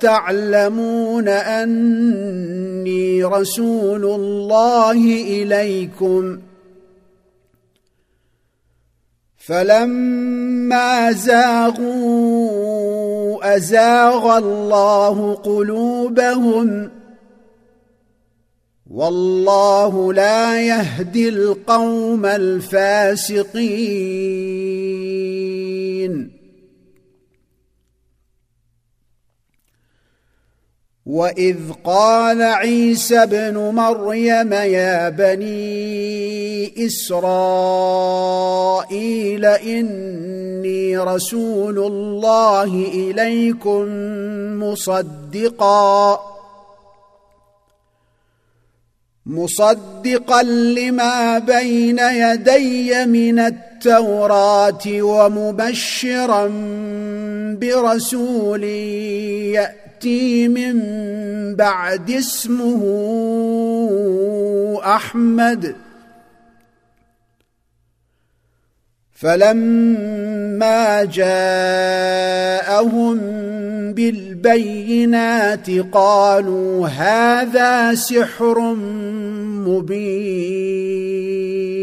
تعلمون أني رسول الله إليكم. فلما زاغوا أزاغ الله قلوبهم. والله لا يهدي القوم الفاسقين. واذ قال عيسى ابن مريم يا بني اسرائيل اني رسول الله اليكم مصدقا مصدقا لما بين يدي من التوراه ومبشرا برسول ياتي يأتي من بعد اسمه أحمد. فلما جاءهم بالبينات قالوا هذا سحر مبين.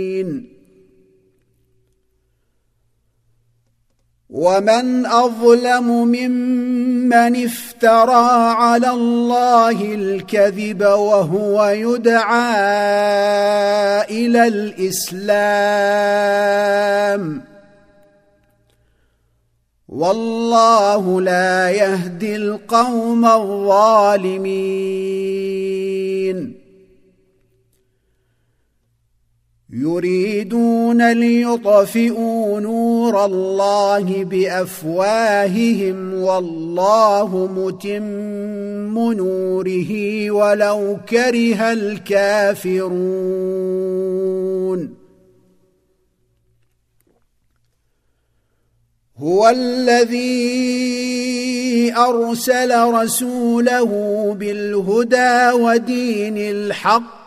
ومن أظلم ممن افترى على الله الكذب وهو يدعى إلى الإسلام والله لا يهدي القوم الظالمين يريدون ليطفئوا نور الله بأفواههم والله متم نوره ولو كره الكافرون. هو الذي أرسل رسوله بالهدى ودين الحق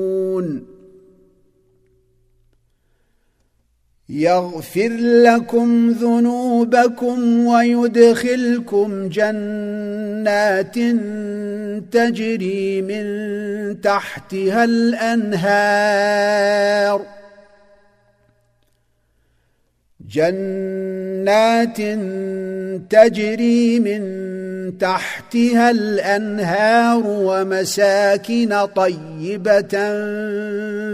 يغفر لكم ذنوبكم ويدخلكم جنات تجري من تحتها الأنهار. جنات تجري من تحتها الأنهار ومساكن طيبة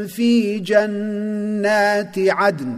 في جنات عدن.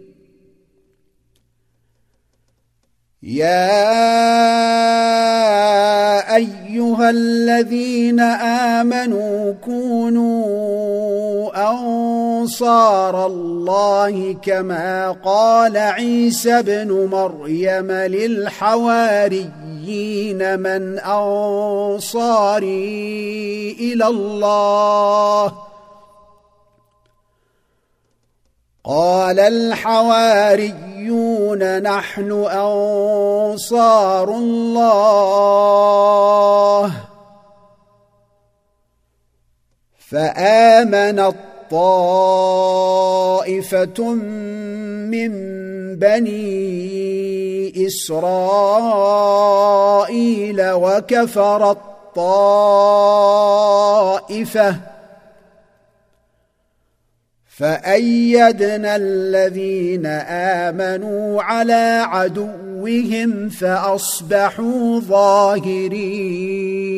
يا ايها الذين امنوا كونوا انصار الله كما قال عيسى ابن مريم للحواريين من انصاري إلى الله قال الحواريون نحن أنصار الله. فامنت طائفه من بني إسرائيل وكفرت طائفه فأيدنا الذين آمنوا على عدوهم فأصبحوا ظاهرين.